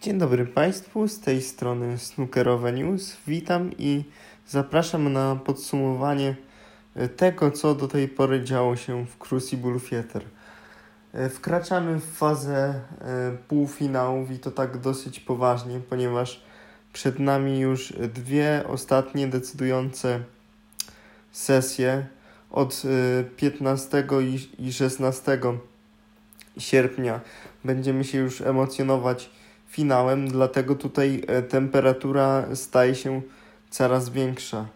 Dzień dobry Państwu, z tej strony Snookerowe News. Witam i zapraszam na podsumowanie e, tego, co do tej pory działo się w Crucible Theater. E, wkraczamy w fazę e, półfinałów i to tak dosyć poważnie, ponieważ przed nami już dwie ostatnie decydujące sesje od 15 i 16 sierpnia. Będziemy się już emocjonować finałem, dlatego tutaj e, temperatura staje się coraz większa.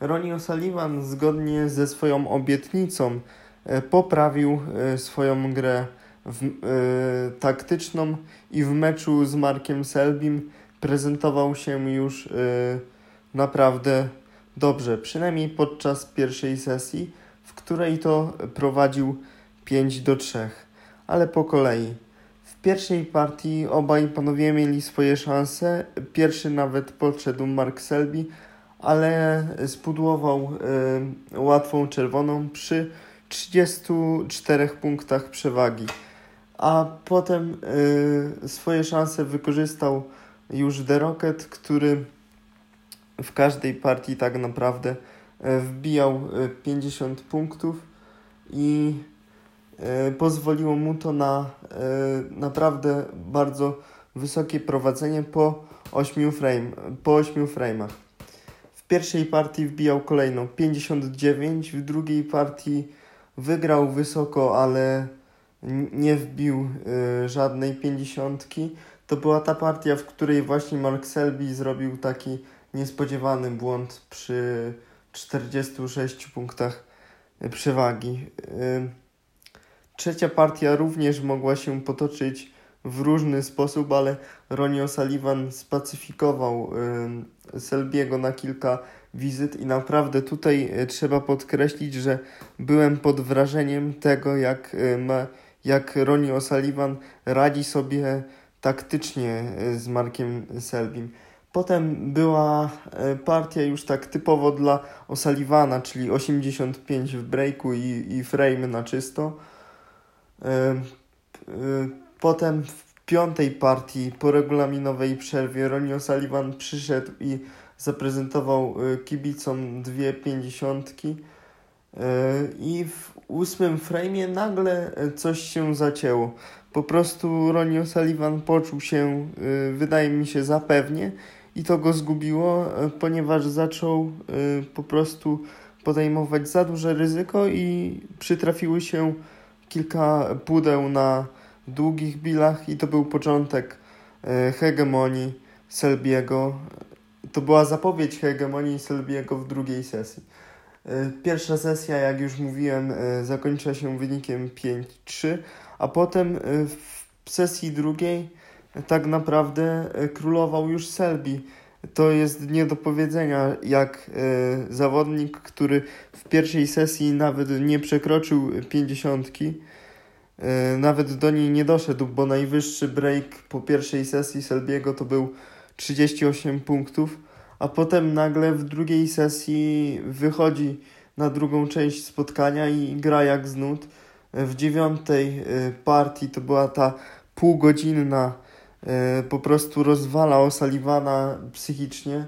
Ronnie O'Sullivan zgodnie ze swoją obietnicą e, poprawił e, swoją grę w, taktyczną i w meczu z Markiem Selbim prezentował się już naprawdę dobrze, przynajmniej podczas pierwszej sesji, w której to prowadził 5 do 3, ale po kolei. W pierwszej partii obaj panowie mieli swoje szanse. Pierwszy nawet podszedł Mark Selby, ale spudłował y, łatwą czerwoną przy 34 punktach przewagi. A potem y, swoje szanse wykorzystał już The Rocket, który w każdej partii tak naprawdę y, wbijał 50 punktów i E, pozwoliło mu to na e, naprawdę bardzo wysokie prowadzenie po 8, frame, po 8 frame'ach. W pierwszej partii wbijał kolejną 59, w drugiej partii wygrał wysoko, ale nie wbił y, żadnej 50. To była ta partia, w której właśnie Mark Selby zrobił taki niespodziewany błąd przy 46 punktach przewagi. Trzecia partia również mogła się potoczyć w różny sposób, ale Ronnie O'Sullivan spacyfikował Selbiego na kilka wizyt i naprawdę tutaj y, trzeba podkreślić, że byłem pod wrażeniem tego, jak, y, ma, jak Ronnie O'Sullivan radzi sobie taktycznie y, z Markiem Selbim. Potem była partia już tak typowo dla O'Sullivana, czyli 85 w breaku i, i frame na czysto. Potem w piątej partii po regulaminowej przerwie Ronnie O'Sullivan przyszedł i zaprezentował y, kibicom dwie pięćdziesiątki y, i w ósmym frame'ie nagle y, coś się zacięło. Po prostu Ronnie O'Sullivan poczuł się, wydaje mi się, zapewnie i to go zgubiło, ponieważ zaczął po prostu podejmować za duże ryzyko i przytrafiły się kilka pudeł na długich bilach i to był początek e, hegemonii Selbiego. To była zapowiedź hegemonii Selbiego w drugiej sesji. E, pierwsza sesja, jak już mówiłem, e, zakończyła się wynikiem 5-3, a potem w sesji drugiej tak naprawdę królował już Selby. To jest nie do powiedzenia, jak e, zawodnik, który w pierwszej sesji nawet nie przekroczył pięćdziesiątki, e, nawet do niej nie doszedł, bo najwyższy break po pierwszej sesji Selbiego to był 38 punktów, a potem nagle w drugiej sesji wychodzi na drugą część spotkania i gra jak z nut. W dziewiątej e, partii to była ta półgodzinna E, po prostu rozwala O'Sullivana psychicznie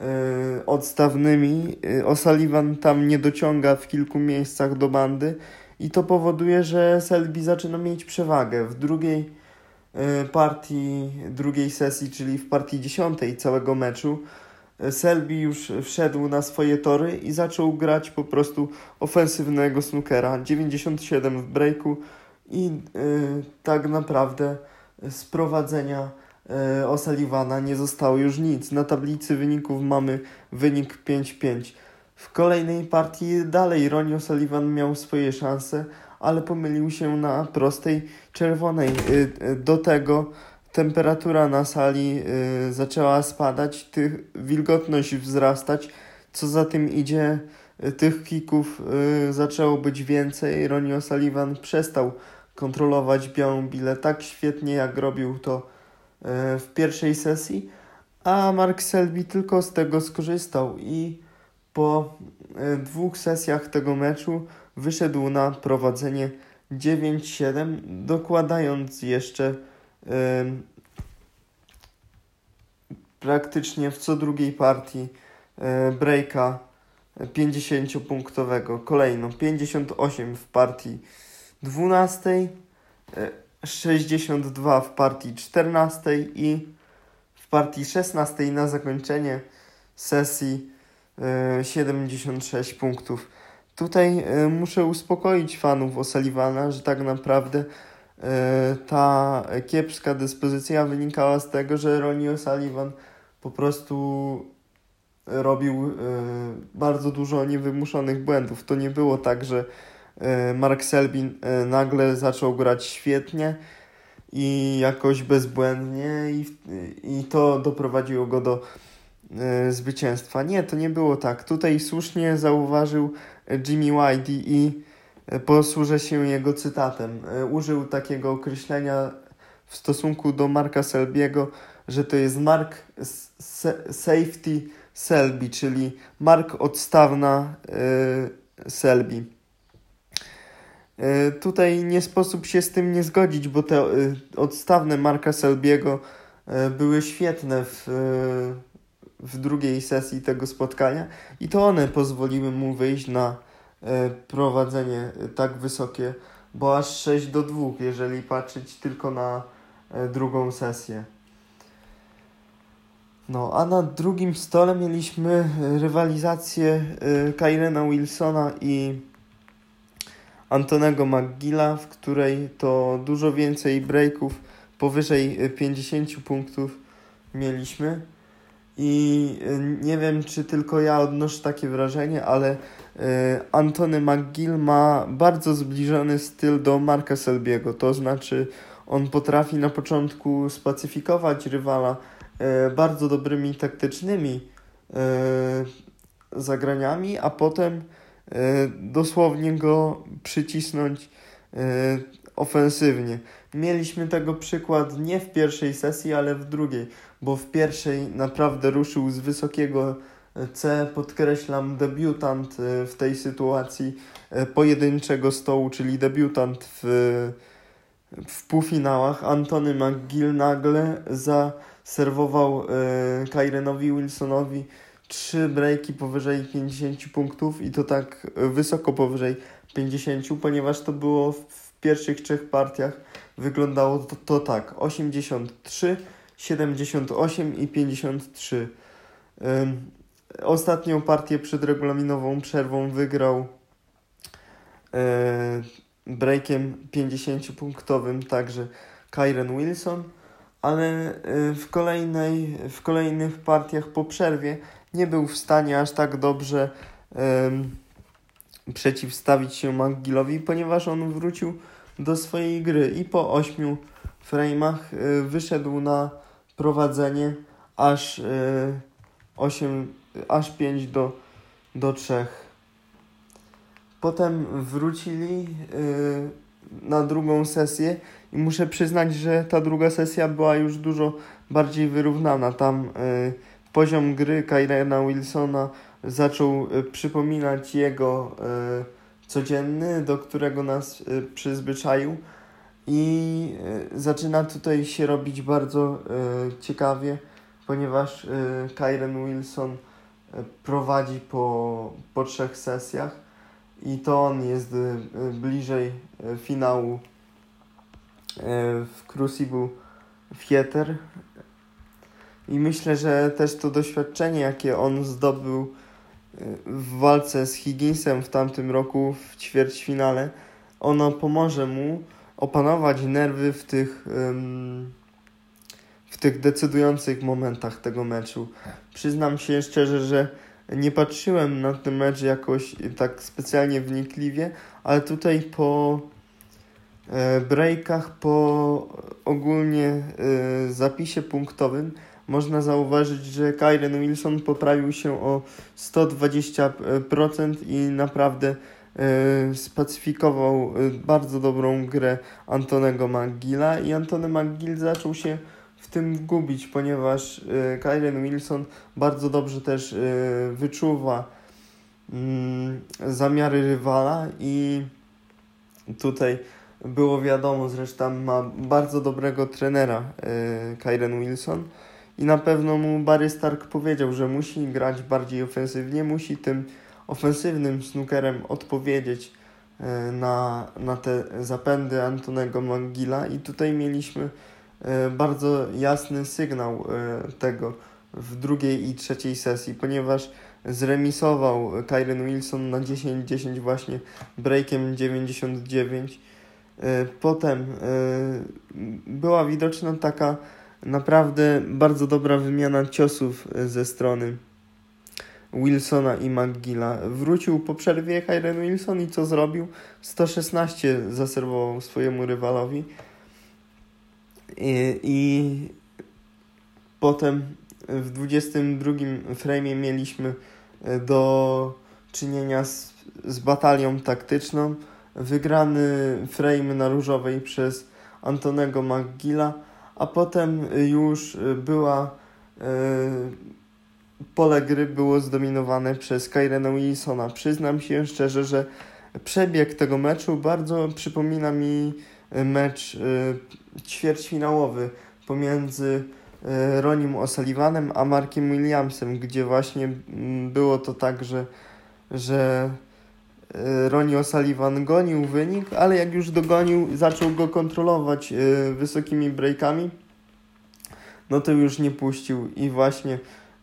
e, odstawnymi. E, O'Sullivan tam nie dociąga w kilku miejscach do bandy i to powoduje, że Selby zaczyna mieć przewagę. W drugiej partii, drugiej sesji, czyli w partii dziesiątej całego meczu, Selby już wszedł na swoje tory i zaczął grać po prostu ofensywnego snookera. 97 w breaku i yy, tak naprawdę z prowadzenia e, O'Sullivana nie zostało już nic. Na tablicy wyników mamy wynik 5-5. W kolejnej partii dalej Ronnie O'Sullivan miał swoje szanse, ale pomylił się na prostej czerwonej. E, e, do tego temperatura na sali zaczęła spadać, wilgotność wzrastać, co za tym idzie, tych kików zaczęło być więcej. Ronnie O'Sullivan przestał kontrolować białą bilę tak świetnie, jak robił to e, w pierwszej sesji, a Mark Selby tylko z tego skorzystał i po e, dwóch sesjach tego meczu wyszedł na prowadzenie 9-7, dokładając jeszcze praktycznie w co drugiej partii e, breaka 50-punktowego. Kolejno 58 w partii 12, 62 w partii 14 i w partii 16 na zakończenie sesji 76 punktów. Tutaj muszę uspokoić fanów O'Sullivana, że tak naprawdę E, ta kiepska dyspozycja wynikała z tego, że Ronnie O'Sullivan po prostu robił e, bardzo dużo niewymuszonych błędów. To nie było tak, że e, Mark Selbin nagle zaczął grać świetnie i jakoś bezbłędnie i, i to doprowadziło go do zwycięstwa. Nie, to nie było tak. Tutaj słusznie zauważył Jimmy Whitey i posłużę się jego cytatem. E, użył takiego określenia w stosunku do Marka Selbiego, że to jest Mark Safety Selby, czyli Mark odstawna Selby. Y, tutaj nie sposób się z tym nie zgodzić, bo te y, odstawne Marka Selbiego były świetne w, w drugiej sesji tego spotkania i to one pozwoliły mu wyjść na E, prowadzenie tak wysokie, bo aż 6 do 2, jeżeli patrzeć tylko na e, drugą sesję. No, a na drugim stole mieliśmy rywalizację e, Kyrena Wilsona i Antonego McGilla, w której to dużo więcej breaków, powyżej 50 punktów mieliśmy. I nie wiem, czy tylko ja odnoszę takie wrażenie, ale E, Antony McGill ma bardzo zbliżony styl do Marka Selbiego, to znaczy on potrafi na początku spacyfikować rywala e, bardzo dobrymi taktycznymi e, zagraniami, a potem dosłownie go przycisnąć ofensywnie. Mieliśmy tego przykład nie w pierwszej sesji, ale w drugiej, bo w pierwszej naprawdę ruszył z wysokiego C podkreślam debiutant e, w tej sytuacji e, pojedynczego stołu, czyli debiutant w, w półfinałach. Antony McGill nagle zaserwował e, Kyrenowi Wilsonowi trzy breaki powyżej 50 punktów i to tak wysoko powyżej 50, ponieważ to było w pierwszych trzech partiach wyglądało to, to tak 83, 78 i 53. Ostatnią partię przed regulaminową przerwą wygrał e, breakiem 50-punktowym także Kyren Wilson, ale e, w, kolejnej, w kolejnych partiach po przerwie nie był w stanie aż tak dobrze e, przeciwstawić się McGillowi, ponieważ on wrócił do swojej gry i po 8 frame'ach e, wyszedł na prowadzenie aż e, 8 aż 5 do, do 3. Potem wrócili yy, na drugą sesję i muszę przyznać, że ta druga sesja była już dużo bardziej wyrównana. Tam poziom gry Kyrena Wilsona zaczął yy, przypominać jego yy, codzienny, do którego nas yy, przyzwyczaił. I zaczyna tutaj się robić bardzo ciekawie, ponieważ Kyren Wilson prowadzi po, po trzech sesjach i to on jest bliżej finału w Crucible Theater i myślę, że też to doświadczenie, jakie on zdobył w walce z Higginsem w tamtym roku w ćwierćfinale, ono pomoże mu opanować nerwy w tych w tych decydujących momentach tego meczu. Przyznam się szczerze, że nie patrzyłem na ten mecz jakoś tak specjalnie wnikliwie, ale tutaj po e, breakach, po ogólnie e, zapisie punktowym można zauważyć, że Kyren Wilson poprawił się o 120% i naprawdę e, spacyfikował bardzo dobrą grę Antonego McGilla i Antony McGill zaczął się w tym gubić, ponieważ y, Kyren Wilson bardzo dobrze też wyczuwa y, zamiary rywala. I tutaj było wiadomo, zresztą ma bardzo dobrego trenera Kyren Wilson i na pewno mu Barry Stark powiedział, że musi grać bardziej ofensywnie, musi tym ofensywnym snookerem odpowiedzieć e, na, na te zapędy Antonego Mangila i tutaj mieliśmy e, bardzo jasny sygnał e, tego w drugiej i trzeciej sesji, ponieważ zremisował Kyren Wilson na 10-10 właśnie breakiem 99. Potem była widoczna taka naprawdę bardzo dobra wymiana ciosów ze strony Wilsona i McGilla. Wrócił po przerwie Kyren Wilson i co zrobił? 116 zaserwował swojemu rywalowi. I, i potem w 22 frame mieliśmy e, do czynienia z, z batalią taktyczną. Wygrany frame na różowej przez Antonego McGilla, a potem już była e, pole gry było zdominowane przez Kyrena Wilsona. Przyznam się szczerze, że przebieg tego meczu bardzo przypomina mi mecz y, ćwierćfinałowy pomiędzy y, Ronim O'Sullivanem a Markiem Williamsem, gdzie właśnie y, było to tak, że, że y, Ronnie O'Sullivan gonił wynik, ale jak już dogonił, zaczął go kontrolować y, wysokimi breakami, no to już nie puścił i właśnie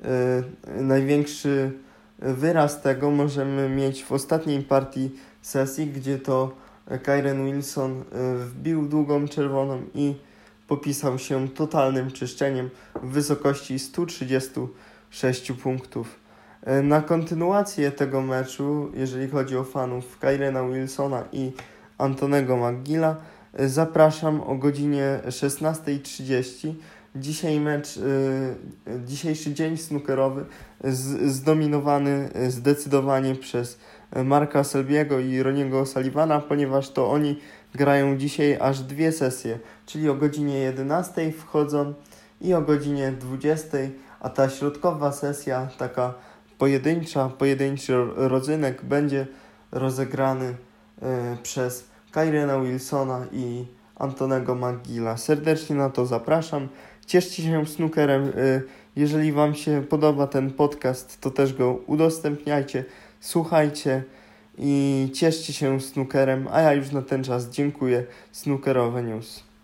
Y, największy wyraz tego możemy mieć w ostatniej partii sesji, gdzie to Kyren Wilson wbił długą czerwoną i popisał się totalnym czyszczeniem w wysokości 136 punktów. Y, na kontynuację tego meczu, jeżeli chodzi o fanów Kyrena Wilsona i Antonego McGilla, zapraszam o godzinie 16.30 Dzisiaj mecz, y, dzisiejszy dzień snookerowy zdominowany zdecydowanie przez Marka Selbiego i Roniego Sullivana, ponieważ to oni grają dzisiaj aż dwie sesje, czyli o godzinie 11 wchodzą i o godzinie 20, a ta środkowa sesja, taka pojedyncza, pojedynczy rodzynek będzie rozegrany y, przez Kyrena Wilsona i Antonego McGilla. Serdecznie na to zapraszam. Cieszcie się snookerem. Y, jeżeli Wam się podoba ten podcast, to też go udostępniajcie, słuchajcie i cieszcie się snookerem. A ja już na ten czas dziękuję. Snookerowe News.